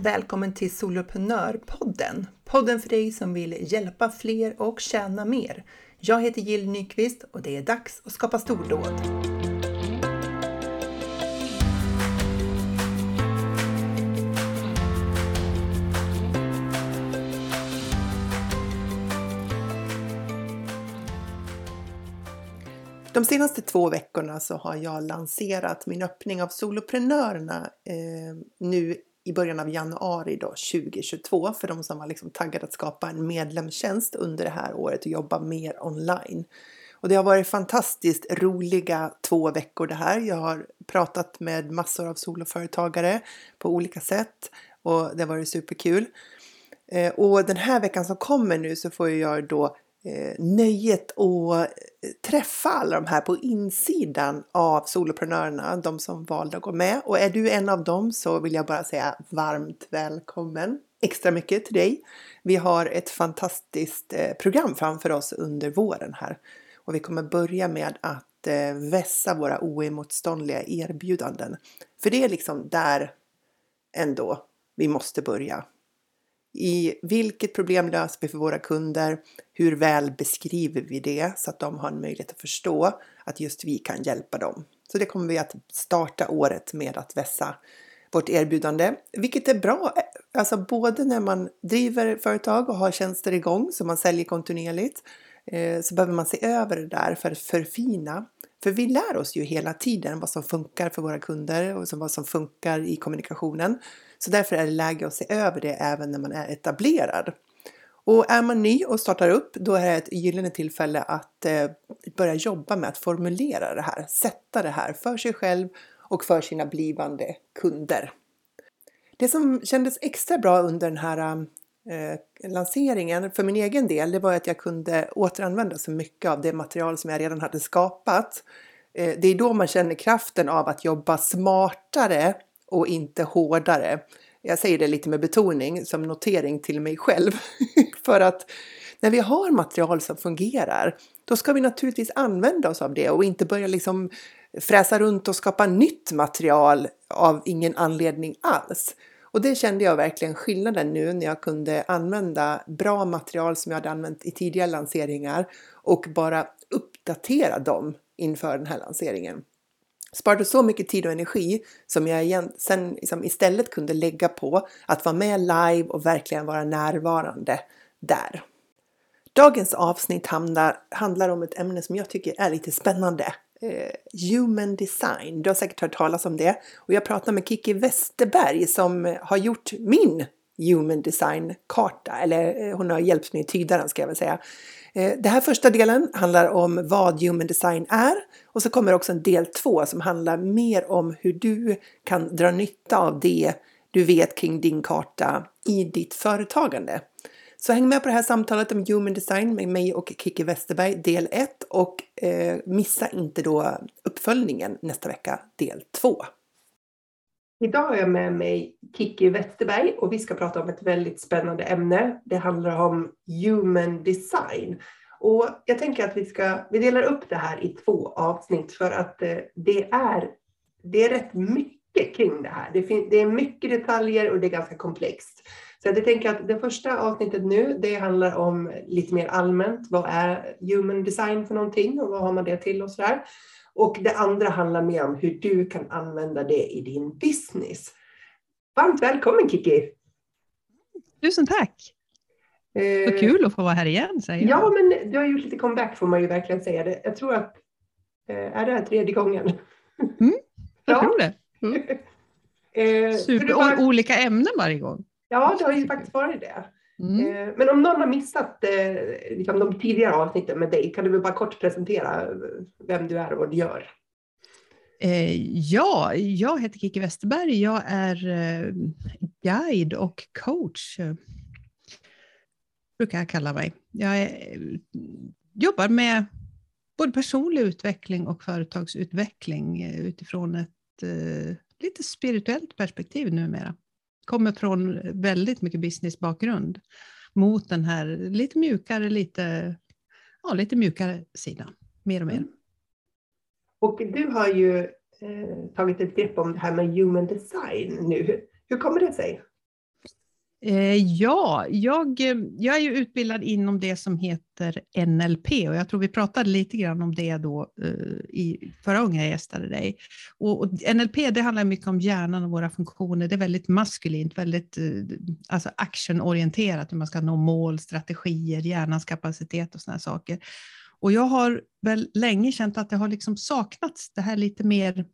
Välkommen till Soloprenörpodden! Podden för dig som vill hjälpa fler och tjäna mer. Jag heter Jill Nyqvist och det är dags att skapa stordåd. De senaste två veckorna så har jag lanserat min öppning av Soloprenörerna eh, nu i början av januari då, 2022 för de som var liksom taggade att skapa en medlemstjänst under det här året och jobba mer online. Och det har varit fantastiskt roliga två veckor det här. Jag har pratat med massor av soloföretagare på olika sätt och det har varit superkul. Eh, och den här veckan som kommer nu så får jag då Eh, nöjet att eh, träffa alla de här på insidan av soloprenörerna, de som valde att gå med. Och är du en av dem så vill jag bara säga varmt välkommen extra mycket till dig. Vi har ett fantastiskt eh, program framför oss under våren här och vi kommer börja med att vässa våra oemotståndliga erbjudanden. För det är liksom där ändå vi måste börja i vilket problem löser vi för våra kunder? Hur väl beskriver vi det så att de har en möjlighet att förstå att just vi kan hjälpa dem? Så det kommer vi att starta året med att vässa vårt erbjudande, vilket är bra. Alltså både när man driver företag och har tjänster igång som man säljer kontinuerligt eh, så behöver man se över det där för att förfina. För vi lär oss ju hela tiden vad som funkar för våra kunder och vad som funkar i kommunikationen. Så därför är det läge att se över det även när man är etablerad. Och är man ny och startar upp, då är det ett gyllene tillfälle att eh, börja jobba med att formulera det här, sätta det här för sig själv och för sina blivande kunder. Det som kändes extra bra under den här eh, lanseringen för min egen del, det var att jag kunde återanvända så mycket av det material som jag redan hade skapat. Eh, det är då man känner kraften av att jobba smartare och inte hårdare. Jag säger det lite med betoning som notering till mig själv. För att när vi har material som fungerar, då ska vi naturligtvis använda oss av det och inte börja liksom fräsa runt och skapa nytt material av ingen anledning alls. Och det kände jag verkligen skillnaden nu när jag kunde använda bra material som jag hade använt i tidigare lanseringar och bara uppdatera dem inför den här lanseringen sparade så mycket tid och energi som jag igen, sen liksom istället kunde lägga på att vara med live och verkligen vara närvarande där. Dagens avsnitt handlar, handlar om ett ämne som jag tycker är lite spännande. Eh, human design. Du har säkert hört talas om det. Och jag pratar med Kiki Westerberg som har gjort min human design-karta. Eller eh, hon har hjälpt mig tyda den ska jag väl säga. Eh, den här första delen handlar om vad human design är och så kommer också en del två som handlar mer om hur du kan dra nytta av det du vet kring din karta i ditt företagande. Så häng med på det här samtalet om human design med mig och Kiki Westerberg del 1 och eh, missa inte då uppföljningen nästa vecka del 2. Idag har jag med mig Kiki Wetterberg och vi ska prata om ett väldigt spännande ämne. Det handlar om human design. Och jag tänker att vi, ska, vi delar upp det här i två avsnitt för att eh, det är, det är rätt mycket kring det här. Det, fin, det är mycket detaljer och det är ganska komplext. Så jag tänker att det första avsnittet nu, det handlar om lite mer allmänt. Vad är human design för någonting och vad har man det till och sådär. Och det andra handlar mer om hur du kan använda det i din business. Varmt välkommen Kiki! Tusen tack! Så eh, kul att få vara här igen säger jag. Ja, men du har gjort lite comeback får man ju verkligen säga. Det. Jag tror att, eh, är det här tredje gången? Mm, jag ja. tror det. Mm. Super, bara... olika ämnen varje gång. Ja, det har ju faktiskt varit det. Mm. Eh, men om någon har missat eh, liksom de tidigare avsnitten med dig, kan du väl bara kort presentera vem du är och vad du gör? Eh, ja, jag heter Kiki Westerberg. Jag är guide och coach, brukar jag kalla mig. Jag är, jobbar med både personlig utveckling och företagsutveckling utifrån ett lite spirituellt perspektiv numera kommer från väldigt mycket businessbakgrund mot den här lite mjukare, lite, ja, lite mjukare sidan, mer och mer. Mm. Och du har ju eh, tagit ett grepp om det här med human design nu. Hur kommer det sig? Eh, ja, jag, eh, jag är ju utbildad inom det som heter NLP och jag tror vi pratade lite grann om det då eh, i förra gången jag gästade dig. Och, och, NLP det handlar mycket om hjärnan och våra funktioner. Det är väldigt maskulint, väldigt alltså actionorienterat, hur man ska nå mål, strategier, hjärnans kapacitet och sådana saker. Och jag har väl länge känt att det har liksom saknats det här lite mer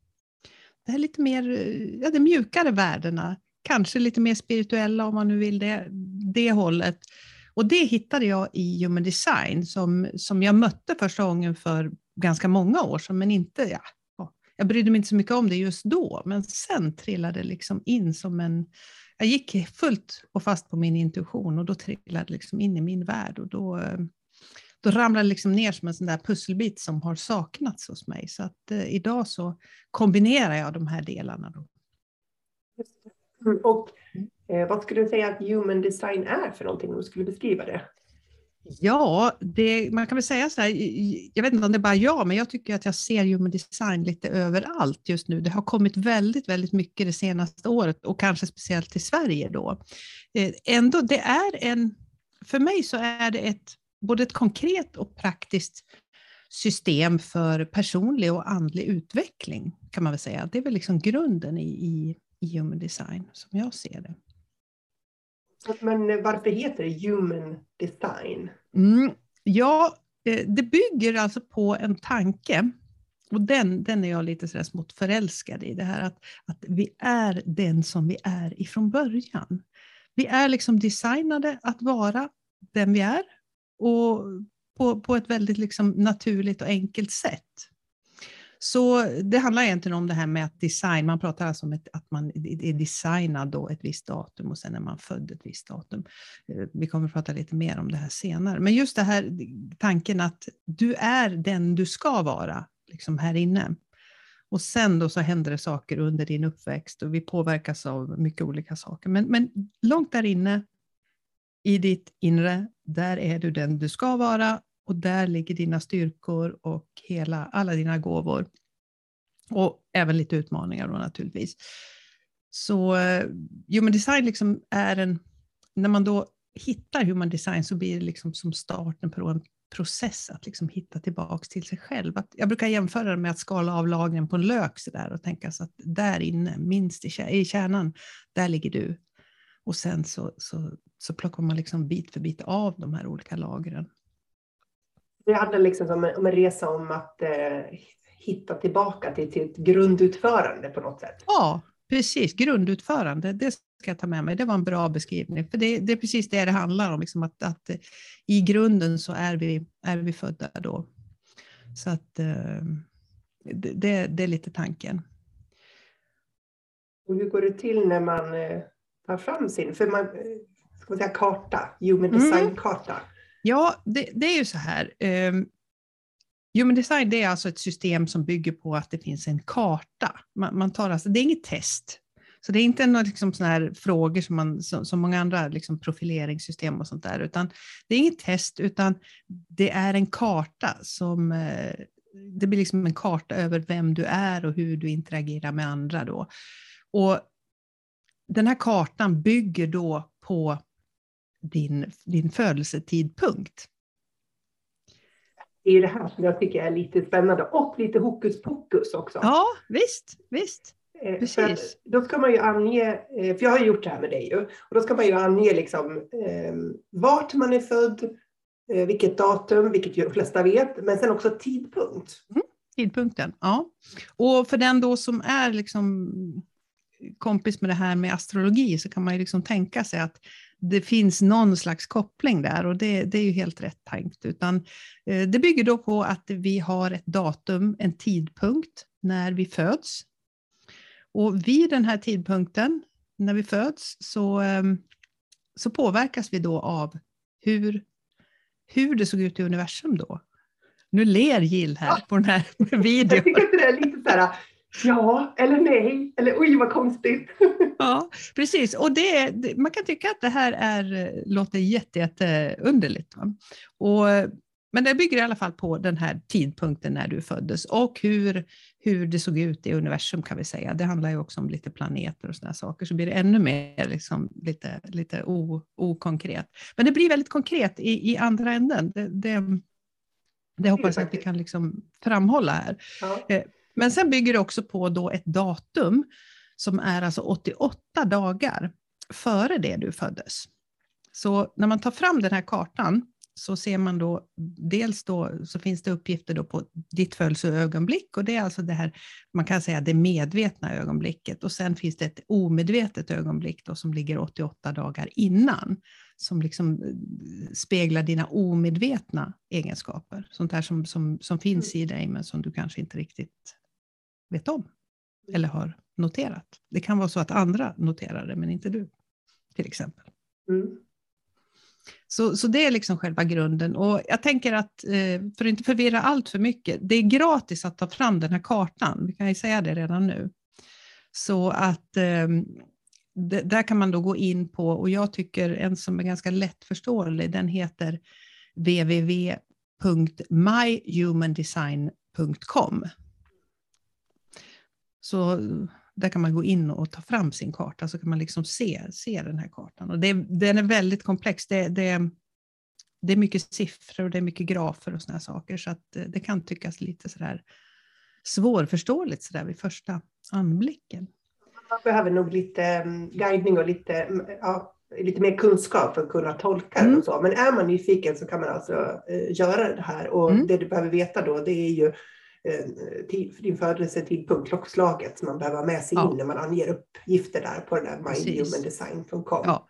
det här lite mer, ja, de mjukare värdena, kanske lite mer spirituella om man nu vill det, det hållet. Och det hittade jag i Human Design som, som jag mötte första gången för ganska många år sedan, men inte, ja, jag brydde mig inte så mycket om det just då, men sen trillade det liksom in som en... Jag gick fullt och fast på min intuition och då trillade det liksom in i min värld och då, då ramlade det liksom ner som en sån där pusselbit som har saknats hos mig. Så att eh, idag så kombinerar jag de här delarna. Då. Mm, och eh, vad skulle du säga att human design är för någonting om du skulle beskriva det? Ja, det, man kan väl säga så här, jag vet inte om det är bara jag, men jag tycker att jag ser human design lite överallt just nu. Det har kommit väldigt, väldigt mycket det senaste året och kanske speciellt i Sverige då. Eh, ändå, det är en, för mig så är det ett, både ett konkret och praktiskt system för personlig och andlig utveckling, kan man väl säga. Det är väl liksom grunden i, i i human design, som jag ser det. Men varför heter det human design? Mm, ja, eh, det bygger alltså på en tanke och den, den är jag lite sådär smått förälskad i, det här att, att vi är den som vi är ifrån början. Vi är liksom designade att vara den vi är och på, på ett väldigt liksom naturligt och enkelt sätt. Så det handlar egentligen om det här med att design, man pratar alltså om ett, att man är designad då ett visst datum och sen är man född ett visst datum. Eh, vi kommer att prata lite mer om det här senare. Men just det här tanken att du är den du ska vara liksom här inne. Och sen då så händer det saker under din uppväxt och vi påverkas av mycket olika saker. Men, men långt där inne i ditt inre, där är du den du ska vara och där ligger dina styrkor och hela, alla dina gåvor. Och även lite utmaningar då naturligtvis. Så eh, human design liksom är en, när man då hittar human design så blir det liksom som starten på en process att liksom hitta tillbaks till sig själv. Att, jag brukar jämföra det med att skala av lagren på en lök så där, och tänka så att där inne, minst i, kärnan, där ligger du. Och sen så, så, så plockar man liksom bit för bit av de här olika lagren. Det handlar liksom om en, om en resa om att eh, hitta tillbaka till sitt grundutförande på något sätt. Ja, precis. Grundutförande, det ska jag ta med mig. Det var en bra beskrivning. För det, det är precis det det handlar om, liksom att, att i grunden så är vi, är vi födda då. Så att eh, det, det är lite tanken. Och hur går det till när man eh, tar fram sin för man, eh, ska man säga, karta, human mm. design-karta? Mm. Ja, det, det, är ju så här. Um, Human design det är alltså ett system som bygger på att det finns en karta. Man, man tar alltså, det är inget test. Så det är inte några liksom frågor som, man, som, som många andra liksom profileringssystem och sånt där, utan det är inget test, utan det är en karta som eh, det blir liksom en karta över vem du är och hur du interagerar med andra. Då. Och den här kartan bygger då på din, din födelsetidpunkt. Det är det här som jag tycker är lite spännande och lite hokus pokus också. Ja, visst, visst. Eh, Precis. då ska man ju ange, eh, för jag har gjort det här med dig ju, och då ska man ju ange liksom, eh, vart man är född, eh, vilket datum, vilket de flesta vet, men sen också tidpunkt. Mm, tidpunkten, ja. Och för den då som är liksom kompis med det här med astrologi så kan man ju liksom tänka sig att det finns någon slags koppling där och det, det är ju helt rätt tänkt. Utan, eh, det bygger då på att vi har ett datum, en tidpunkt när vi föds. Och vid den här tidpunkten, när vi föds, så, eh, så påverkas vi då av hur, hur det såg ut i universum då. Nu ler Jill här på den här videon. Jag tycker att det är lite så här, ja eller nej, eller oj vad konstigt. Ja, precis. Och det, man kan tycka att det här är, låter jätte, jätte underligt. Och men det bygger i alla fall på den här tidpunkten när du föddes och hur, hur det såg ut i universum kan vi säga. Det handlar ju också om lite planeter och sådana saker, så blir det ännu mer liksom lite, lite o, okonkret. Men det blir väldigt konkret i, i andra änden. Det, det, det hoppas jag att vi kan liksom framhålla här. Ja. Men sen bygger det också på då ett datum som är alltså 88 dagar före det du föddes. Så när man tar fram den här kartan så ser man då, dels då så finns det uppgifter då på ditt födelseögonblick och det är alltså det här, man kan säga det medvetna ögonblicket och sen finns det ett omedvetet ögonblick då som ligger 88 dagar innan som liksom eh, speglar dina omedvetna egenskaper, sånt här som, som, som finns i dig men som du kanske inte riktigt vet om eller har noterat. Det kan vara så att andra noterar det men inte du, till exempel. Mm. Så, så det är liksom själva grunden. Och jag tänker att, eh, för att inte förvirra allt för mycket, det är gratis att ta fram den här kartan. Vi kan ju säga det redan nu. Så att eh, där kan man då gå in på, och jag tycker en som är ganska lättförståelig, den heter www.myhumandesign.com. Så där kan man gå in och ta fram sin karta, så kan man liksom se, se den här kartan. Och det, den är väldigt komplex. Det, det, det är mycket siffror och det är mycket grafer och sådana saker, så att det kan tyckas lite sådär svårförståeligt sådär vid första anblicken. Man behöver nog lite mm, guidning och lite, mm, ja, lite mer kunskap för att kunna tolka mm. det och så. Men är man nyfiken så kan man alltså eh, göra det här och mm. det du behöver veta då det är ju Eh, din födelsetidpunkt, klockslaget som man behöver ha med sig ja. in när man anger uppgifter där på den där mindhumandesign.com. Ja.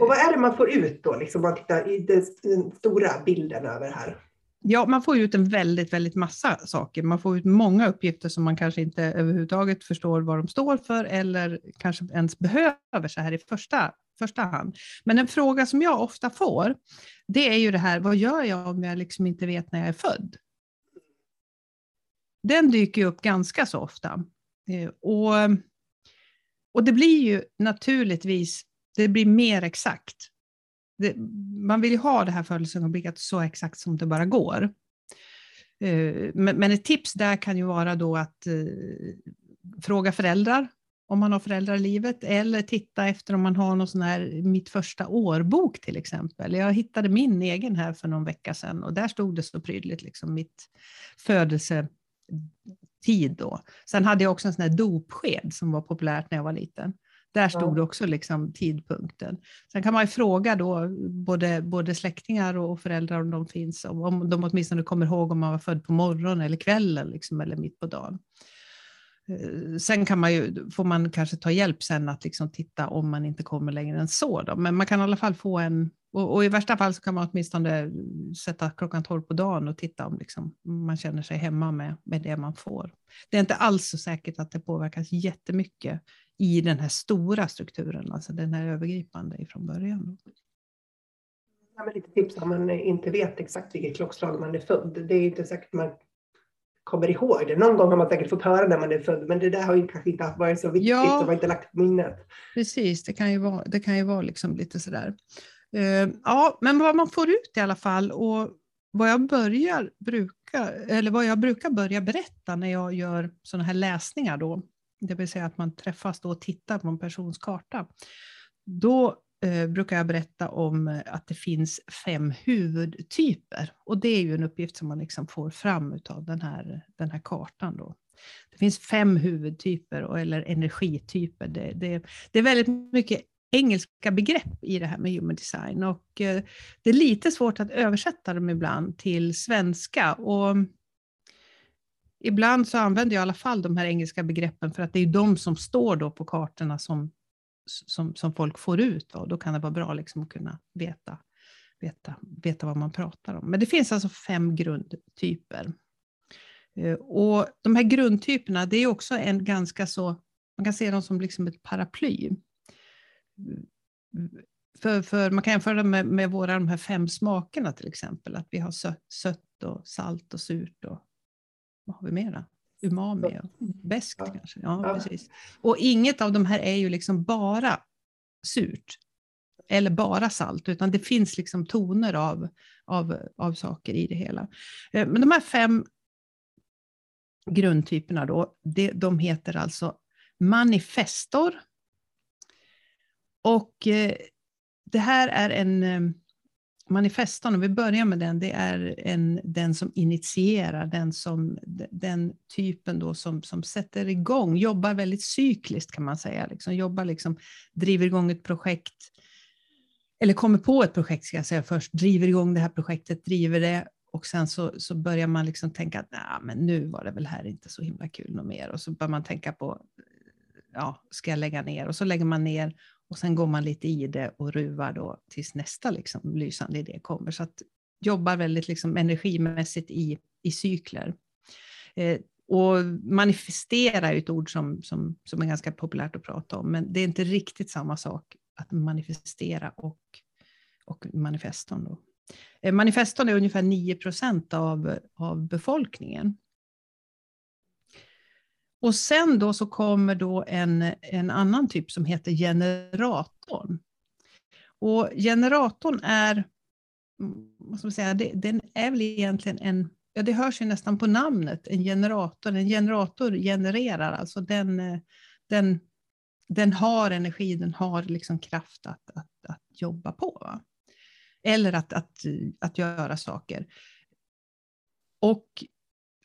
Och vad är det man får ut då, liksom, om man tittar i den stora bilden över här? Ja, man får ut en väldigt, väldigt massa saker. Man får ut många uppgifter som man kanske inte överhuvudtaget förstår vad de står för eller kanske ens behöver så här i första, första hand. Men en fråga som jag ofta får, det är ju det här, vad gör jag om jag liksom inte vet när jag är född? Den dyker upp ganska så ofta. Eh, och, och det blir ju naturligtvis, det blir mer exakt. Det, man vill ju ha det här födelseögonblicket så exakt som det bara går. Eh, men, men ett tips där kan ju vara då att eh, fråga föräldrar om man har föräldrar i livet, eller titta efter om man har någon sån här Mitt första årbok till exempel. Jag hittade min egen här för någon vecka sedan och där stod det så prydligt, liksom mitt födelse tid då. Sen hade jag också en sån här dopsked som var populärt när jag var liten. Där stod det också liksom tidpunkten. Sen kan man ju fråga då både, både släktingar och föräldrar om de finns, om de åtminstone kommer ihåg om man var född på morgonen eller kvällen liksom, eller mitt på dagen. Eh, sen kan man ju, får man kanske ta hjälp sen att liksom titta om man inte kommer längre än så. Då. Men man kan i alla fall få en, och, och, i värsta fall så kan man åtminstone sätta klockan 12 på dagen och titta om liksom man känner sig hemma med, med det man får. Det är inte alls så säkert att det påverkas jättemycket i den här stora strukturen, alltså den här övergripande ifrån början. Ja, men lite tips om man inte vet exakt vilket klockslag man är född. Det är inte säkert man kommer ihåg det. Någon gång har man säkert fått höra när man är född, men det där har ju kanske inte varit så viktigt ja, och var inte lagt på minnet. Precis, det kan ju vara, det kan ju vara liksom lite sådär. Eh, ja, men vad man får ut i alla fall och vad jag börjar bruka, eller vad jag brukar börja berätta när jag gör sådana här läsningar då, det vill säga att man träffas då och tittar på en persons karta, då eh, brukar jag berätta om eh, att det finns fem huvudtyper. Och det är ju en uppgift som man liksom får fram av den här, den här kartan. Då. Det finns fem huvudtyper, eller energityper. Det, det, det är väldigt mycket engelska begrepp i det här med human design och eh, det är lite svårt att översätta dem ibland till svenska. Och mm, ibland så använder jag i alla fall de här engelska begreppen för att det är de som står då på kartorna som som, som folk får ut. Och då kan det vara bra liksom att kunna veta, veta, veta vad man pratar om. Men det finns alltså fem grundtyper. Eh, och de här grundtyperna, det är också en ganska så, man kan se dem som liksom ett paraply. För, för man kan jämföra med, med våra de här fem smakerna till exempel, att vi har sött, sött och salt och surt och vad har vi mera? umami och beskt ja. kanske. Ja, ja, Precis. Och inget av de här är ju liksom bara surt. eller bara salt, utan det finns liksom toner av, av, av saker i det hela. Eh, men de här fem grundtyperna då, det, de heter alltså manifestor. Och eh, det här är en eh, manifestan, om vi börjar med den, det är en, den som initierar, den, som, den typen då som, som sätter igång, jobbar väldigt cykliskt kan man säga, liksom, jobbar liksom, driver igång ett projekt, eller kommer på ett projekt ska jag säga först, driver igång det här projektet, driver det och sen så, så börjar man liksom tänka att nah, men nu var det väl här inte så himla kul något mer. Och så börjar man tänka på, ja, ska jag lägga ner? Och så lägger man ner och sen går man lite i det och ruvar då tills nästa liksom, lysande idé kommer. Så att jobbar väldigt liksom, energimässigt i, i cykler. Eh, och manifestera är ett ord som, som, som är ganska populärt att prata om, men det är inte riktigt samma sak att manifestera och, och manifeston. Då. Eh, manifeston är ungefär 9 procent av, av befolkningen. Och sen då så kommer då en, en annan typ som heter generatorn. Och generatorn är, vad ska man säga, det, den är väl egentligen en, ja det hörs ju nästan på namnet, en generator. En generator genererar, alltså den, eh, den, den har energi, den har liksom kraft att, att, att jobba på. Va? Eller att, att, att göra saker. Och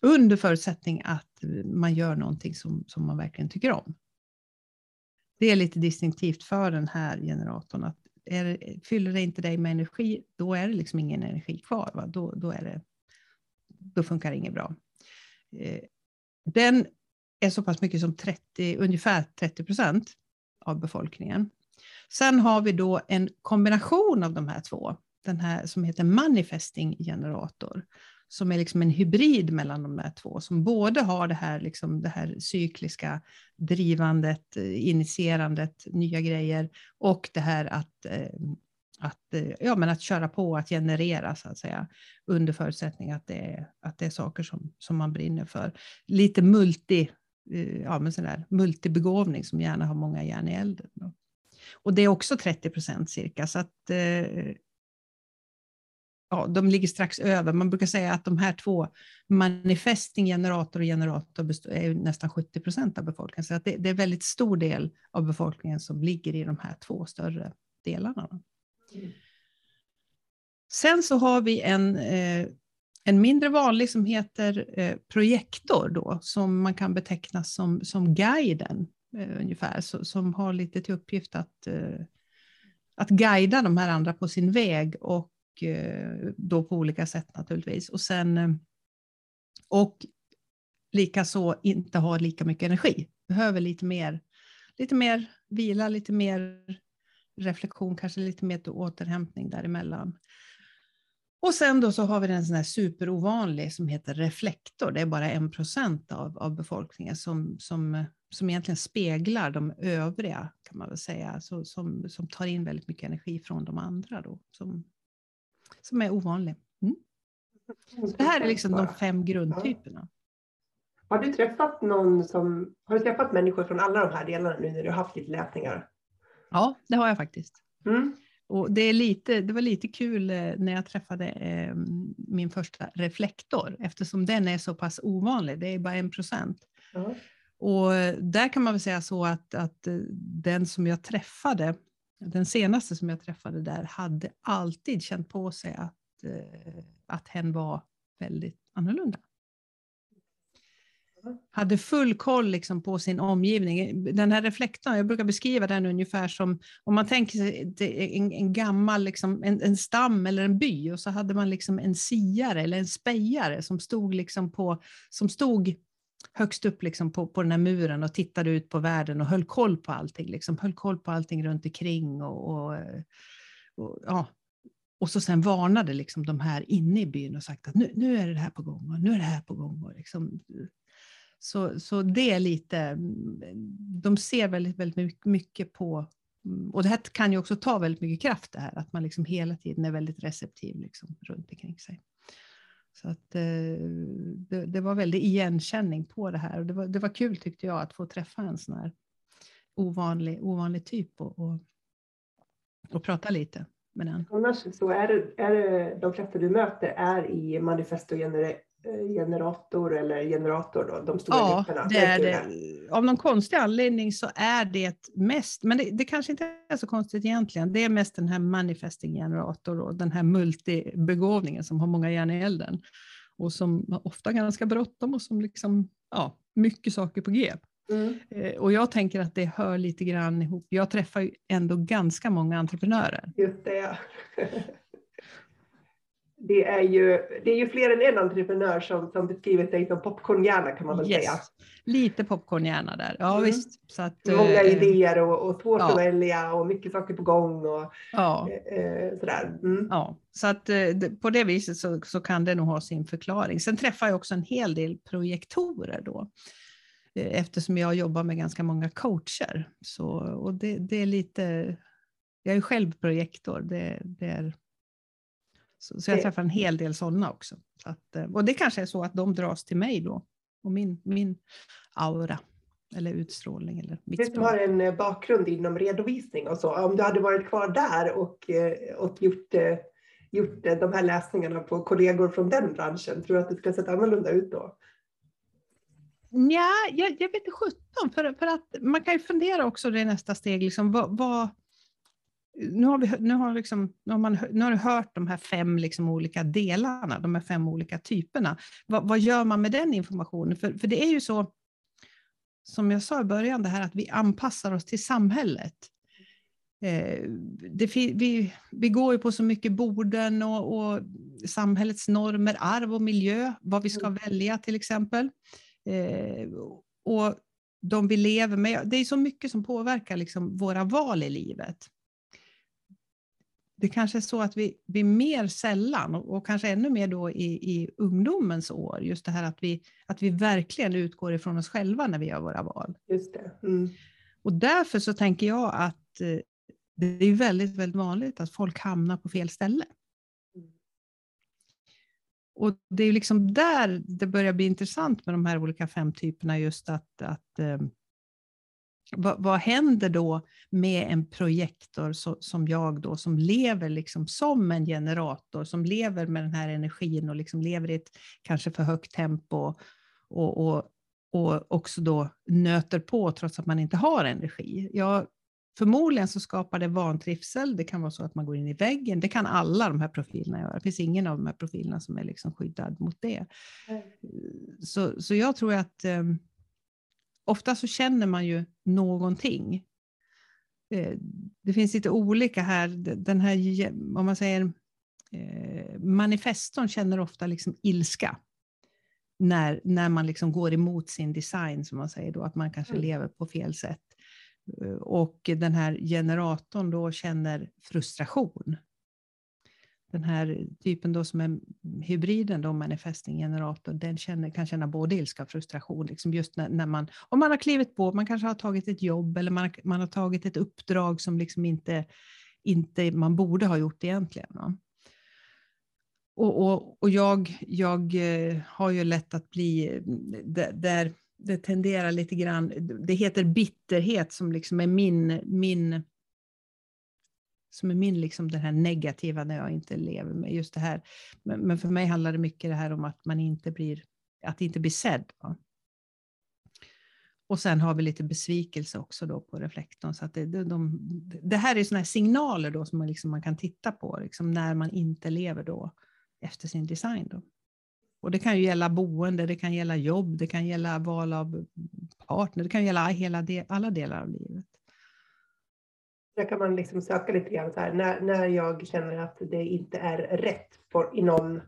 under förutsättning att man gör någonting som, som man verkligen tycker om. Det är lite distinktivt för den här generatorn. Att är, fyller det inte dig med energi, då är det liksom ingen energi kvar. Va? Då, då, är det, då funkar det inget bra. Eh, den är så pass mycket som 30, ungefär 30 procent av befolkningen. Sen har vi då en kombination av de här två, den här som heter manifesting generator, som är liksom en hybrid mellan de där två, som både har det här, liksom det här cykliska drivandet, eh, initierandet, nya grejer, och det här att, eh, att, eh, ja, men att köra på, att generera, så att säga, under förutsättning att det är, att det är saker som, som man brinner för. Lite multi, ja, men sådär, multibegåvning som gärna har många järn i elden. Och det är också 30 procent cirka, så att ja, de ligger strax över. Man brukar säga att de här två, manifesting, generator och generator, är nästan 70 procent av befolkningen. Så att det, det, är väldigt stor del av befolkningen som ligger i de här två större delarna. Sen så har vi en, eh, en mindre vanlig som heter eh, projektor, då, som man kan beteckna som, som guiden, eh, ungefär, så, som har lite till uppgift att, eh, att guida de här andra på sin väg och Eh, då på olika sätt naturligtvis. Och sen eh, och likaså inte ha lika mycket energi. Behöver lite mer, lite mer vila, lite mer reflektion, kanske lite mer återhämtning däremellan. Och sen då så har vi den sån här superovanlig som heter reflektor. Det är bara en procent av, av befolkningen som, som, som egentligen speglar de övriga, kan man väl säga, så, som, som tar in väldigt mycket energi från de andra. Då, som, som är ovanlig. Mm. Så det här är liksom de fem grundtyperna. Har du träffat någon som, har du träffat människor från alla de här delarna nu när du har haft lite läsningar? Ja, det har jag faktiskt. Mm. Och det, är lite, det var lite kul eh, när jag träffade eh, min första reflektor, eftersom den är så pass ovanlig, det är bara en procent. Mm. Och där kan man väl säga så att, att eh, den som jag träffade, den senaste som jag träffade där hade alltid känt på sig att, eh, att hen var väldigt annorlunda. Hade full koll liksom på sin omgivning. Den här reflektorn, jag brukar beskriva den ungefär som om man tänker sig en, en gammal liksom, en, en, stam eller en by och så hade man liksom en siare eller en spejare som stod, liksom på, som stod högst upp liksom på, på den här muren och tittade ut på världen och höll koll på allting. Liksom, höll koll på allting runt omkring och, och, eh, och ja. Och så sen varnade liksom de här inne i byn och sagt att nu, nu är det här på gång och nu är det här på gång. Och liksom, så, så det är lite, mm, de ser väldigt, väldigt mycket på, mm, och det här kan ju också ta väldigt mycket kraft det här, att man liksom hela tiden är väldigt receptiv liksom, runt omkring sig. Så att, eh, det, det, var väldigt igenkänning på det här och det var, det var kul tyckte jag att få träffa en sån här ovanlig, ovanlig typ och, och, och prata lite med den. Annars så är det, är det de flesta du möter är i manifesto Eh, generator eller generator då, de stora ja, grupperna? Det är det. Av någon konstig anledning så är det mest, men det, det, kanske inte är så konstigt egentligen, det är mest den här manifesting generator och den här multibegåvningen som har många järn i elden och som ofta ganska bråttom och som liksom, ja, mycket saker på G. Mm. Eh, och jag tänker att det hör lite grann ihop. Jag träffar ju ändå ganska många entreprenörer. Just det, ja. det är ju, det är ju fler än en entreprenör som, som beskriver sig som popcornhjärna kan man väl yes. säga. Lite popcornhjärna där, ja mm. visst. Så att, Många äh, idéer och, och svårt ja. att välja och mycket saker på gång och ja. äh, sådär. Mm. Ja, så att äh, på det viset så, så kan det nog ha sin förklaring. Sen träffar jag också en hel del projektorer då eftersom jag jobbar med ganska många coacher. Så, och det, det är lite, jag är själv projektor, det, det är så, så jag träffar en hel del sådana också. Så att, eh, och det kanske är så att de dras till mig då, och min, min aura eller utstrålning. Eller mitt du har en eh, bakgrund inom redovisning och så. Om du hade varit kvar där och, eh, och gjort, gjort de här läsningarna på kollegor från den branschen, tror du att det skulle sett annorlunda ut då? Ja, jag, jag vet inte sjutton, för, för att man kan ju fundera också det nästa steg, liksom, vad, vad, nu har, vi, nu, har liksom, nu, har man, nu har du hört de här fem liksom olika delarna, de här fem olika typerna. Vad, vad gör man med den informationen? För, för det är ju så, som jag sa i början, det här att vi anpassar oss till samhället. Eh, det, vi, vi går ju på så mycket borden och, och, samhällets normer, arv och miljö, vad vi ska mm. välja till exempel. Eh, och de vi lever med. Det är så mycket som påverkar liksom våra val i livet det kanske är så att vi, vi mer sällan, och, och kanske ännu mer då i, i ungdomens år, just det här att vi, att vi verkligen utgår ifrån oss själva när vi gör våra val. Just det. Mm. Och därför så tänker jag att eh, det är väldigt, väldigt vanligt att folk hamnar på fel ställe. Mm. Och det är liksom där det börjar bli intressant med de här olika fem typerna, just att, att eh, vad, vad händer då med en projektor så, som jag då, som lever liksom som en generator, som lever med den här energin och liksom lever i ett kanske för högt tempo och, och, och också då nöter på trots att man inte har energi. Jag, förmodligen så skapar det vantrivsel, det kan vara så att man går in i väggen, det kan alla de här profilerna göra. Det finns ingen av de här profilerna som är liksom skyddad mot det. Så, så jag tror att um, ofta så känner man ju någonting. Eh, det finns lite olika här. Den här, om man säger, eh, manifestorn känner ofta liksom ilska när, när man liksom går emot sin design, som man säger då, att man kanske mm. lever på fel sätt. Eh, och den här generatorn då känner frustration den här typen då som är hybriden, då, manifesting generator, den känner, kan känna både ilska och frustration. Liksom just när, när, man, om man har klivit på, man kanske har tagit ett jobb eller man, man har tagit ett uppdrag som liksom inte, inte man borde ha gjort egentligen. Va? Och, och, och jag, jag eh, har ju lätt att bli, eh, där det tenderar lite grann, det heter bitterhet som liksom är min, min som är min, liksom det här negativa när jag inte lever med just det här. Men, men för mig handlar det mycket det här om att man inte blir, att inte bli sedd. Va? Och sen har vi lite besvikelse också då på reflektorn. Så att det, de, de, det här är sådana här signaler då som man, liksom, man kan titta på liksom när man inte lever då efter sin design. Då. Och det kan ju gälla boende, det kan gälla jobb, det kan gälla val av partner, det kan gälla hela de, alla delar av livet. Där kan man liksom söka lite grann så här, när, när jag känner att det inte är rätt för, i, någon,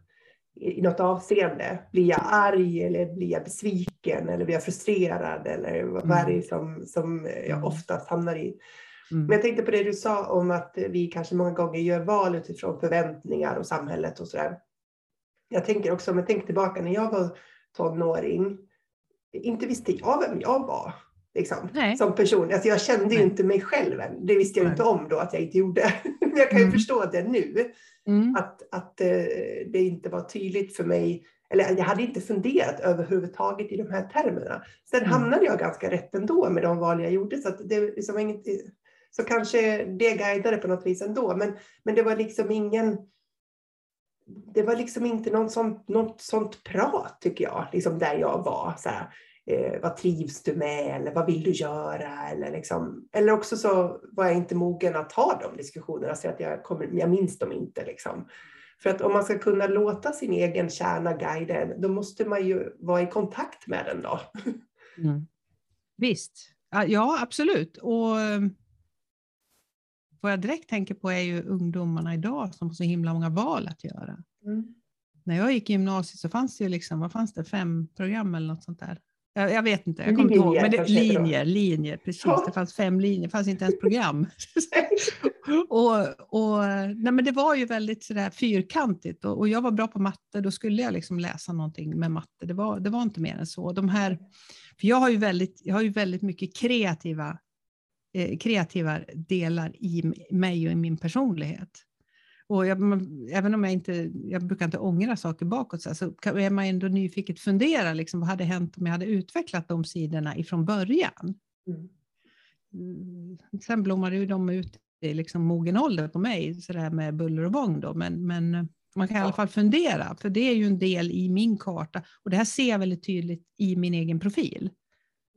i något avseende. Blir jag arg eller blir jag besviken eller blir jag frustrerad eller vad mm. är det som, som jag mm. oftast hamnar i? Mm. Men jag tänkte på det du sa om att vi kanske många gånger gör val utifrån förväntningar och samhället och sådär. Jag tänker också, om jag tänker tillbaka när jag var tonåring, inte visste jag vem jag var. Liksom, som person. Alltså jag kände ju inte mig själv än. Det visste jag Nej. inte om då att jag inte gjorde. Men jag kan ju mm. förstå det nu. Mm. Att, att uh, det inte var tydligt för mig. Eller jag hade inte funderat överhuvudtaget i de här termerna. Sen mm. hamnade jag ganska rätt ändå med de val jag gjorde. Så det liksom inget, så kanske det guidade på något vis ändå. Men, men det var liksom ingen det var liksom inte någon sånt, något sånt prat tycker jag, liksom där jag var. Så här, eh, vad trivs du med eller vad vill du göra? Eller, liksom, eller också så var jag inte mogen att ha de diskussionerna så att jag, kommer, jag minns dem inte. Liksom. För att om man ska kunna låta sin egen kärna guida en, då måste man ju vara i kontakt med den då. Mm. Visst, ja absolut. Och eh, vad jag direkt tänker på är ju ungdomarna idag som har så himla många val att göra. Mm. När jag gick i gymnasiet så fanns det ju liksom, vad fanns det, fem program eller något sånt där. Jag, jag vet inte, jag kommer inte ihåg. Men det, linjer, linjer, precis. Ja. Det fanns fem linjer, det fanns inte ens program. och, och, nej, men det var ju väldigt sådär fyrkantigt och, och, jag var bra på matte, då skulle jag liksom läsa någonting med matte. Det var, det var inte mer än så. De här, för jag har ju väldigt, jag har ju väldigt mycket kreativa, eh, kreativa delar i mig och i min personlighet. Och jag, även om jag inte, jag brukar inte ångra saker bakåt, så, så är man ändå nyfiket fundera, liksom, vad hade hänt om jag hade utvecklat de sidorna ifrån början? Mm. mm sen blommade ju de ut i liksom mogen ålder på mig, så där med buller och bång då, men, men man kan i alla fall fundera, för det är ju en del i min karta och det här ser jag väldigt tydligt i min egen profil.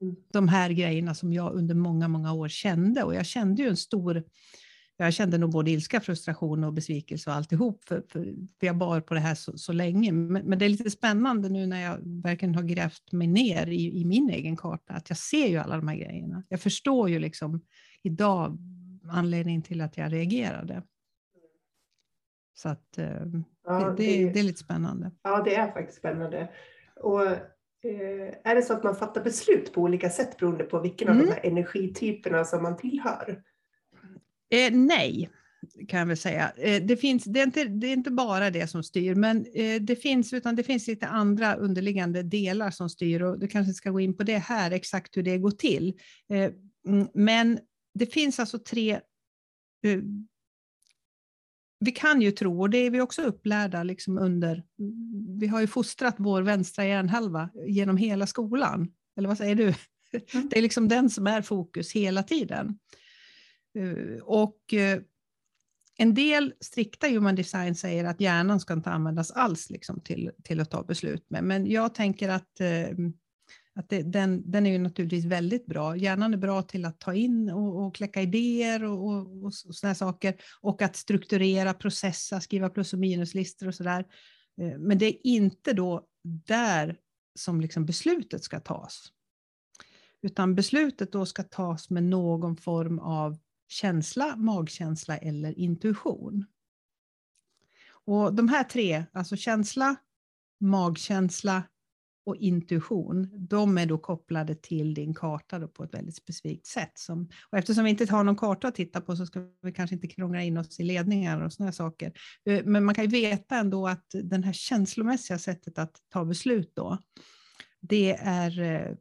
Mm. De här grejerna som jag under många, många år kände och jag kände ju en stor jag kände nog både ilska, frustration och besvikelse och alltihop, för, för, jag bar på det här så, så länge. Men, men, det är lite spännande nu när jag verkligen har grävt mig ner i, i, min egen karta, att jag ser ju alla de här grejerna. Jag förstår ju liksom idag anledningen till att jag reagerade. Så att eh, ja, det, det, det, är lite spännande. Ja, det är faktiskt spännande. Och eh, är det så att man fattar beslut på olika sätt beroende på vilken mm. av de här energityperna som man tillhör? Eh, nej, kan jag väl säga. Eh, det, finns, det, är inte, det är inte bara det som styr, men eh, det finns, utan det finns lite andra underliggande delar som styr och du kanske ska gå in på det här, exakt hur det går till. Eh, mm, men det finns alltså tre eh, vi kan ju tro, och det är vi också upplärda liksom under, vi har ju fostrat vår vänstra hjärnhalva genom hela skolan. Eller vad säger du? Mm. Det är liksom den som är fokus hela tiden. Eh, och eh, en del strikta human design säger att hjärnan ska inte användas alls liksom till, till att ta beslut med. Men jag tänker att, ehm, att det, den, den är ju naturligtvis väldigt bra. Hjärnan är bra till att ta in och, och kläcka idéer och, och, och sådana saker. Och att strukturera, processa, skriva plus och minuslistor och sådär. Eh, men det är inte då där som liksom beslutet ska tas. Utan beslutet då ska tas med någon form av känsla, magkänsla eller intuition. Och de här tre, alltså känsla, magkänsla och intuition, de är då kopplade till din karta på ett väldigt specifikt sätt. Som, och eftersom vi inte har någon karta att titta på så ska vi kanske inte krångla in oss i ledningar och sådana saker. Eh, men man kan ju veta ändå att det här känslomässiga sättet att ta beslut då, det är eh,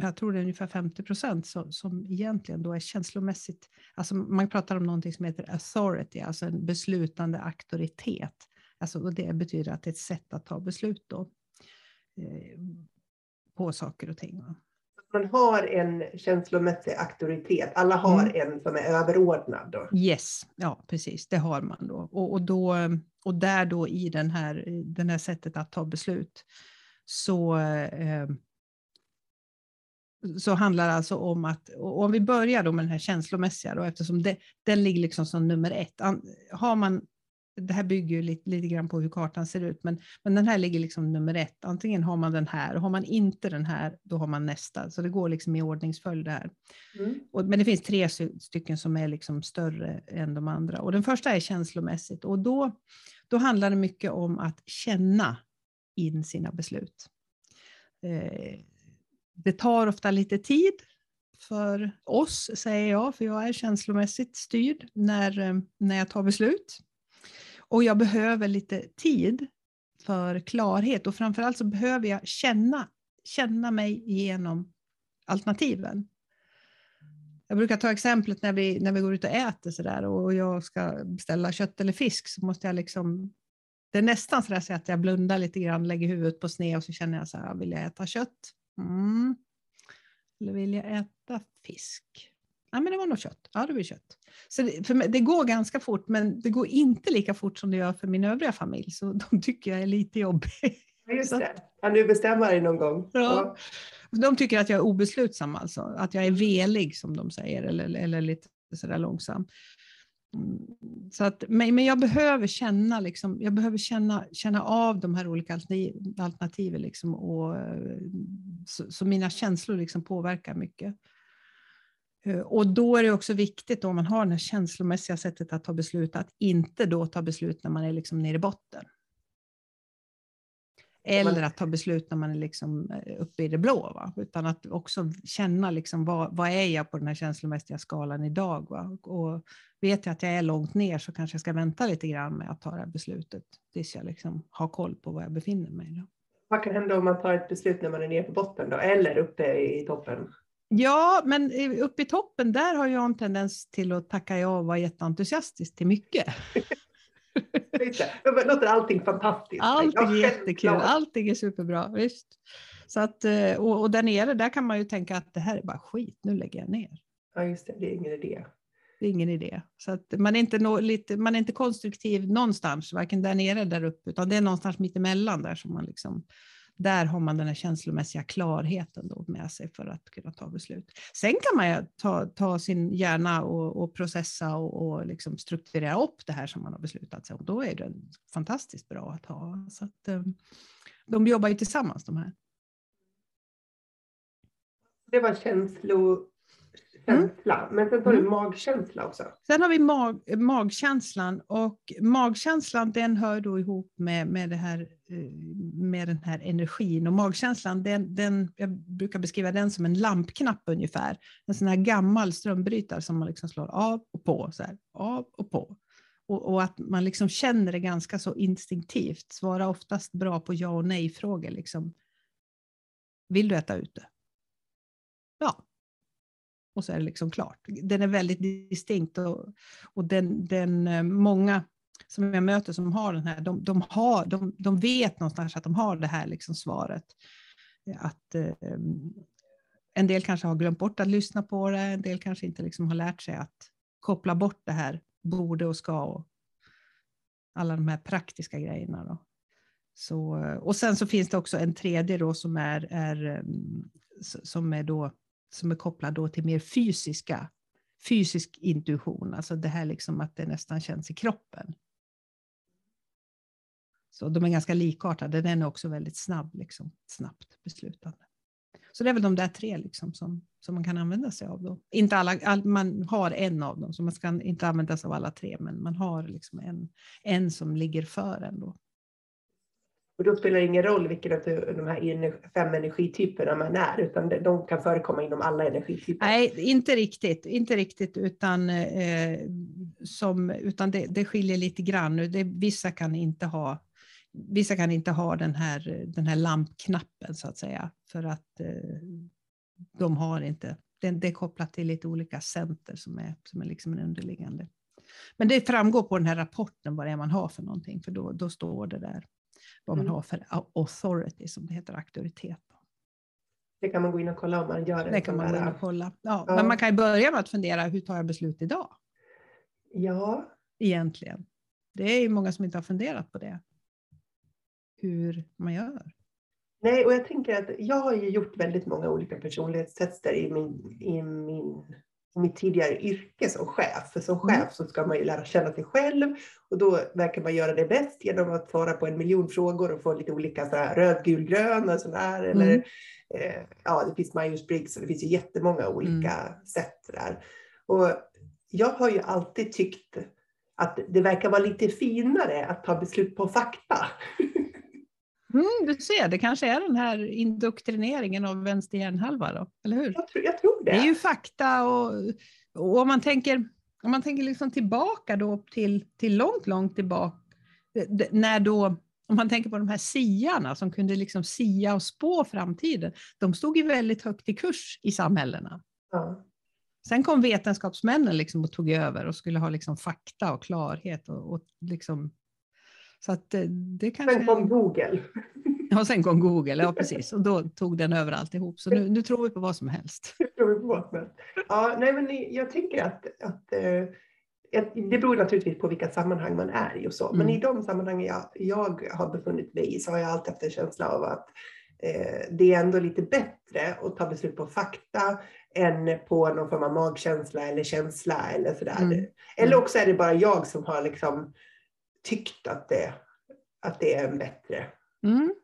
jag tror det är ungefär 50 procent som, som egentligen då är känslomässigt, alltså man pratar om någonting som heter authority, alltså en beslutande auktoritet. Alltså, och det betyder att det är ett sätt att ta beslut då, eh, på saker och ting. Man har en känslomässig auktoritet, alla har mm. en som är överordnad. Då. Yes, ja precis, det har man då. Och, och, då, och där då i den här, den här sättet att ta beslut så eh, så handlar det alltså om att, om vi börjar då med den här känslomässiga, då, eftersom det, den ligger liksom som nummer ett. Har man, det här bygger ju lite, lite grann på hur kartan ser ut, men, men den här ligger liksom nummer ett. Antingen har man den här, och har man inte den här, då har man nästa. Så det går liksom i ordningsföljd här. Mm. Och, men det finns tre stycken som är liksom större än de andra. Och den första är känslomässigt, och då, då handlar det mycket om att känna in sina beslut. Eh, det tar ofta lite tid för oss, säger jag, för jag är känslomässigt styrd när, eh, när jag tar beslut. Och jag behöver lite tid för klarhet och framförallt så behöver jag känna, känna mig igenom alternativen. Jag brukar ta exemplet när vi, när vi går ut och äter så där, och jag ska beställa kött eller fisk så måste jag liksom det är nästan så att jag blundar lite grann, lägger huvudet på sned och så känner jag så här, vill jag äta kött? Mm. Eller vill jag äta fisk? Ja, men det var nog kött. Ja, det blir kött. Så det, mig, det går ganska fort, men det går inte lika fort som det gör för min övriga familj, så de tycker jag är lite jobbig. Just det. Kan du bestämma dig någon gång? Ja. De tycker att jag är obeslutsam, alltså. att jag är velig som de säger, eller, eller lite sådär långsam. Mm, så att, men, men jag behöver känna, liksom, jag behöver känna, känna av de här olika alternativen liksom, och, eh, så, så mina känslor liksom påverkar mycket. Eh, och då är det också viktigt om man har det här känslomässiga sättet att ta beslut, att inte då ta beslut när man är liksom nere i botten. Eller att ta beslut när man är liksom eh, uppe i det blå, va? utan att också känna liksom vad, vad är jag på den här känslomässiga skalan idag. Va? Och vet jag att jag är långt ner så kanske jag ska vänta lite grann med att ta det här beslutet tills jag liksom har koll på var jag befinner mig. Då. Vad kan hända om man tar ett beslut när man är nere på botten då, eller uppe i toppen? Ja, men uppe i toppen där har jag en tendens till att tacka ja och vara jätteentusiastisk till mycket. Det låter allting fantastiskt. Allting är jättekul, allting är superbra. Visst. Så att, eh, och, och där nere där kan man ju tänka att det här är bara skit, nu lägger jag ner. Ja, just det, det är ingen idé. Det är ingen idé. Så att man, är inte no, lite, man är inte konstruktiv någonstans, varken där nere eller där uppe, utan det är någonstans mittemellan där som man liksom där har man den här känslomässiga klarheten då med sig för att kunna ta beslut. Sen kan man ta, ta sin hjärna och, och processa och, och liksom strukturera upp det här som man har beslutat sig om. Då är det fantastiskt bra att ha. Så att, eh, de jobbar ju tillsammans de här. Det var känslo, Mm. känsla. Mm. Men sen har du mm. magkänsla också. Sen har vi mag, magkänslan och magkänslan den hör då ihop med, med, det här, Eh, med den här energin. Och magkänslan, den, den, jag brukar beskriva den som en lampknapp ungefär. En sån här gammal strömbrytare som man liksom slår av och på. Så här, av och på. Och, och, att man liksom känner det ganska så instinktivt. Svarar oftast bra på ja och nej-frågor. Liksom. Vill du äta ute? Ja, och så är det liksom klart. Den är väldigt distinkt och, och den, den, eh, många som jag möter som har den här, de, de, har, de, de vet någonstans att de har det här liksom svaret. Att eh, en del kanske har glömt bort att lyssna på det, en del kanske inte liksom har lärt sig att koppla bort det här borde och ska och alla de här praktiska grejerna. Då. Så, och sen så finns det också en tredje då som är, är, ehm, som är då som är kopplad då till mer fysiska, fysisk intuition, alltså det här liksom att det nästan känns i kroppen. Så de är ganska likartade, den är också väldigt snabb, liksom, snabbt beslutande. Så det är väl de där tre liksom som, som man kan använda sig av. Då. Inte alla, all, man har en av dem, så man ska inte använda sig av alla tre, men man har liksom en, en som ligger för en. Då. Och då spelar det ingen roll vilken av de här fem energityperna man är, utan de kan förekomma inom alla energityper. Nej, inte riktigt, inte riktigt, utan, eh, som, utan det, det skiljer lite grann. Det, vissa kan inte ha Vissa kan inte ha den här, den här lampknappen så att säga, för att eh, de har inte, det, det är kopplat till lite olika center som är, som är liksom en underliggande. Men det framgår på den här rapporten vad det är man har för någonting, för då, då står det där vad man mm. har för authority, som det heter, auktoritet. Det kan man gå in och kolla om man gör det. Det kan man gå in och kolla. Ja, ja. Men man kan ju börja med att fundera, hur tar jag beslut idag? Ja. Egentligen. Det är ju många som inte har funderat på det. Hur man gör. Nej, och jag tänker att jag har ju gjort väldigt många olika personlighetstester i min, i min mitt tidigare yrke som chef. För som mm. chef så ska man ju lära känna sig själv och då verkar man göra det bäst genom att svara på en miljon frågor och få lite olika så här, röd, gul, grön och sådär. Mm. Eller, eh, ja, det finns Myers-Briggs och det finns ju jättemånga olika mm. sätt där. Och jag har ju alltid tyckt att det verkar vara lite finare att ta beslut på fakta. Mm, du ser, det kanske är den här indoktrineringen av vänster hjärnhalva då, eller hur? Jag tror, jag tror det. Det är ju fakta och, och om man tänker, om man tänker liksom tillbaka då till, till långt, långt tillbaka, när då, om man tänker på de här siarna som kunde liksom sia och spå framtiden, de stod ju väldigt högt i kurs i samhällena. Ja. Sen kom vetenskapsmännen liksom och tog över och skulle ha liksom fakta och klarhet och, och liksom så att eh, det kanske... Sen kom Google. Och sen kom Google, ja precis, och då tog den över alltihop. Så nu, nu tror vi på vad som helst. tror vi på vad som helst. Ja, nej, men jag tänker att, att eh, det beror naturligtvis på vilka sammanhang man är i och så, mm. men i de sammanhang jag, jag har befunnit mig i så har jag alltid haft en känsla av att eh, det är ändå lite bättre att ta beslut på fakta än på någon form av magkänsla eller känsla eller sådär. Mm. Eller mm. också är det bara jag som har liksom tyckt att det, att det är bättre. Mm.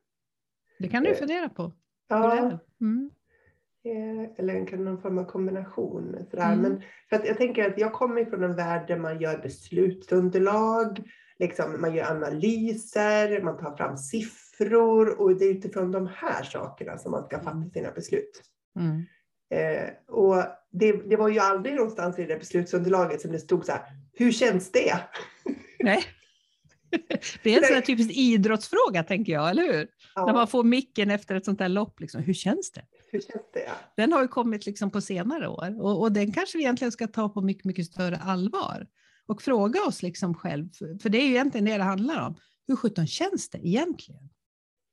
Det kan du eh, fundera på. Ja. Mm. Eh, eller någon form av kombination. Sådär. Mm. Men för att jag tänker att jag kommer från en värld där man gör beslutsunderlag, liksom, man gör analyser, man tar fram siffror och det är utifrån de här sakerna som man ska fatta mm. sina beslut. Mm. Eh, och det, det, var ju aldrig någonstans i det beslutsunderlaget som det stod så här, hur känns det? Nej. Det är en sån här typisk idrottsfråga tänker jag, eller hur? Ja. När man får micken efter ett sånt här lopp, liksom, hur känns det? Hur känns det? Den har ju kommit liksom på senare år och, och den kanske vi egentligen ska ta på mycket, mycket större allvar och fråga oss liksom själv, för det är ju egentligen det det handlar om. Hur sjutton känns det egentligen?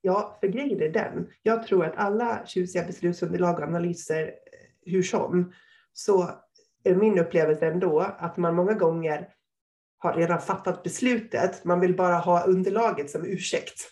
Ja, för grejen är den. Jag tror att alla tjusiga beslutsunderlag och analyser, eh, hur som, så är min upplevelse ändå att man många gånger har redan fattat beslutet. Man vill bara ha underlaget som ursäkt.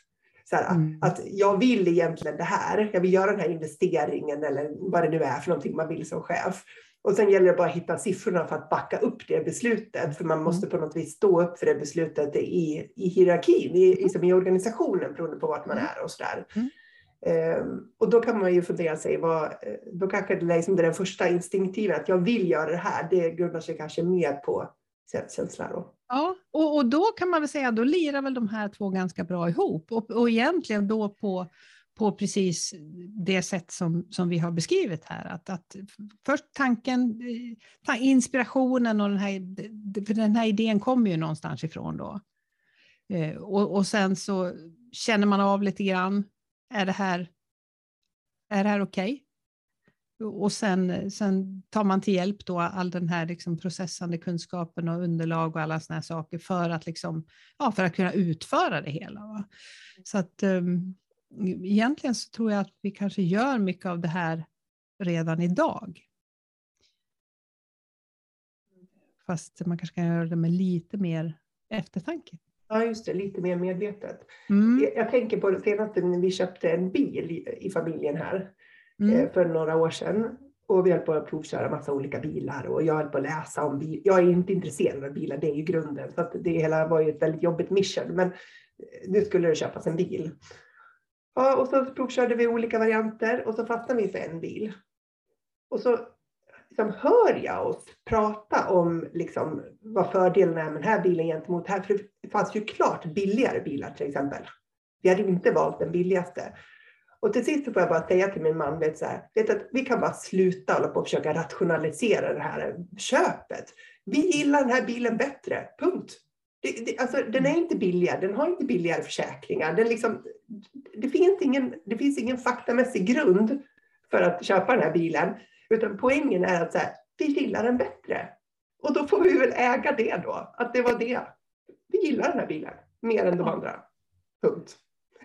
Så här, mm. Att jag vill egentligen det här. Jag vill göra den här investeringen eller vad det nu är för någonting man vill som chef. Och sen gäller det bara att hitta siffrorna för att backa upp det beslutet. För man måste mm. på något vis stå upp för det beslutet i, i hierarkin, i, i, som i organisationen beroende på vart man mm. är och sådär. Mm. Um, och då kan man ju fundera sig, vad, då kanske det, liksom det är den första instinktiva, att jag vill göra det här, det grundar sig kanske mer på känsla. Då. Ja, och, och då kan man väl säga, då lirar väl de här två ganska bra ihop och, och egentligen då på på precis det sätt som, som vi har beskrivit här. Att, att först tanken, eh, inspirationen och den här, för den här idén kommer ju någonstans ifrån då. Eh, och, och sen så känner man av lite grann, är det här, är det här okej? Okay? Och sen, sen tar man till hjälp då all den här liksom processande kunskapen och underlag och alla såna här saker för att, liksom, ja, för att kunna utföra det hela. Va? Så att um, egentligen så tror jag att vi kanske gör mycket av det här redan idag. Fast man kanske kan göra det med lite mer eftertanke. Ja, just det, lite mer medvetet. Mm. Jag, jag, tänker på det senaste när vi köpte en bil i, i familjen här mm. eh, för några år sedan. Och vi höll på att provköra massa olika bilar och jag höll på att läsa om bilar. Jag är inte intresserad av bilar, det är ju grunden. Så det hela var ju ett väldigt jobbigt mission. Men eh, nu skulle det köpas en bil. Ja, och så provkörde vi olika varianter och så fastnade vi för en bil. Och så liksom hör jag oss prata om liksom vad fördelen är med den här bilen gentemot här. För det fanns ju klart billigare bilar till exempel. Vi hade inte valt den billigaste. Och till sist får jag bara säga till min man, vet, så här, vet att vi kan bara sluta hålla på och försöka rationalisera det här köpet. Vi gillar den här bilen bättre, punkt. Det, det, alltså, den är inte billigare, den har inte billigare försäkringar. Den liksom, det, finns ingen, det finns ingen faktamässig grund för att köpa den här bilen. Utan poängen är att så här, vi gillar den bättre. Och då får vi väl äga det då, att det var det. Vi gillar den här bilen mer än de andra. Punkt.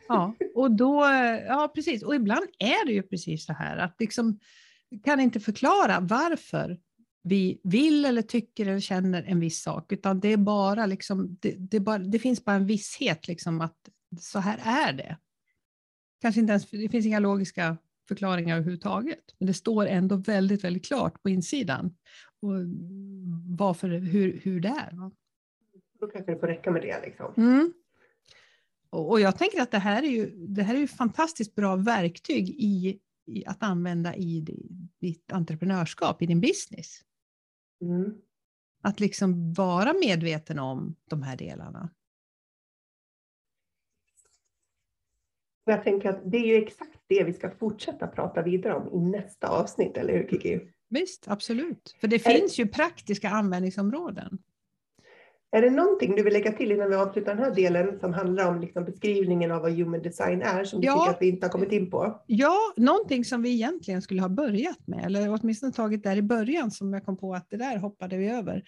Ja, och då, ja precis. Och ibland är det ju precis så här att liksom kan inte förklara varför vi vill eller tycker eller känner en viss sak, utan det är bara liksom, det, det, bara, det finns bara en visshet liksom att så här är det. Kanske inte ens, det finns inga logiska förklaringar överhuvudtaget, men det står ändå väldigt, väldigt klart på insidan och varför, hur, hur det är. Då kanske det får räcka med det. Liksom. Mm. Och, jag tänker att det här är ju, det här är ju fantastiskt bra verktyg i, i att använda i ditt entreprenörskap, i din business. Mm. Att liksom vara medveten om de här delarna. Jag tänker att det är ju exakt det vi ska fortsätta prata vidare om i nästa avsnitt, eller hur Kiki? Visst, absolut. För det finns ju praktiska användningsområden. Är det någonting du vill lägga till innan vi avslutar den här delen som handlar om liksom beskrivningen av vad human design är som du ja, tycker att vi inte har kommit in på? Ja, någonting som vi egentligen skulle ha börjat med eller åtminstone tagit där i början som jag kom på att det där hoppade vi över.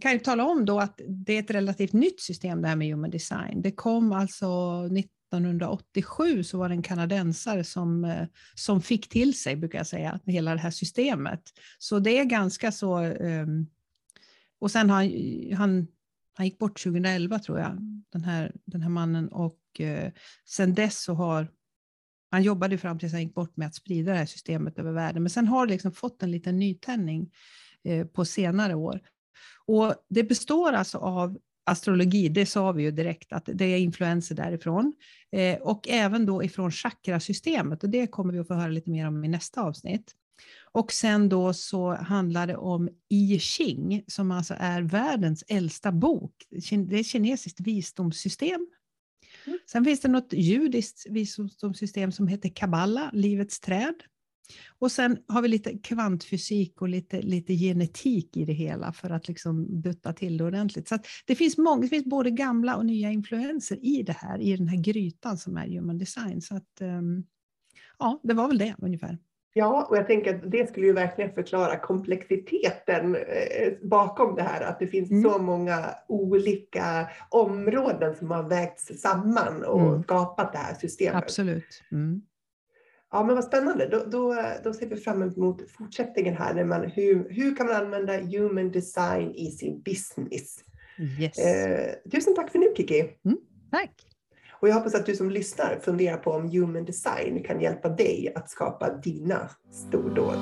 Kan jag tala om då att det är ett relativt nytt system det här med human design. Det kom alltså 1887 så var det en kanadensare som, eh, som fick till sig, brukar jag säga, hela det här systemet. Så det är ganska så... Um, och sen han, han, han gick bort 2011 tror jag, den här, den här mannen. Och eh, sen dess så har han jobbade fram tills han gick bort med att sprida det här systemet över världen. Men sen har det liksom fått en liten nytändning eh, på senare år. Och det består alltså av astrologi, det sa vi ju direkt att det är influenser därifrån. Eh, och även då ifrån chakrasystemet och det kommer vi att få höra lite mer om i nästa avsnitt. Och sen då så handlar det om I Ching som alltså är världens äldsta bok. Det är ett kinesiskt visdomssystem. Mm. Sen finns det något judiskt visdomssystem som heter Kabbala, livets träd. Och sen har vi lite kvantfysik och lite, lite genetik i det hela för att liksom dutta till det ordentligt. Så det, finns många, det finns både gamla och nya influenser i det här, i den här grytan som är human design. Så att, um, ja, det var väl det ungefär. Ja, och jag tänker att det skulle ju verkligen förklara komplexiteten eh, bakom det här. Att det finns mm. så många olika områden som har vägts samman och mm. skapat det här systemet. Absolut. Mm. Ja, men vad spännande. Då, då, då ser vi fram emot fortsättningen här. När man, hur, hur kan man använda human design i sin business? Yes. Eh, tusen tack för nu, Kiki. Mm, tack. Och jag hoppas att du som lyssnar funderar på om human design kan hjälpa dig att skapa dina stordåd.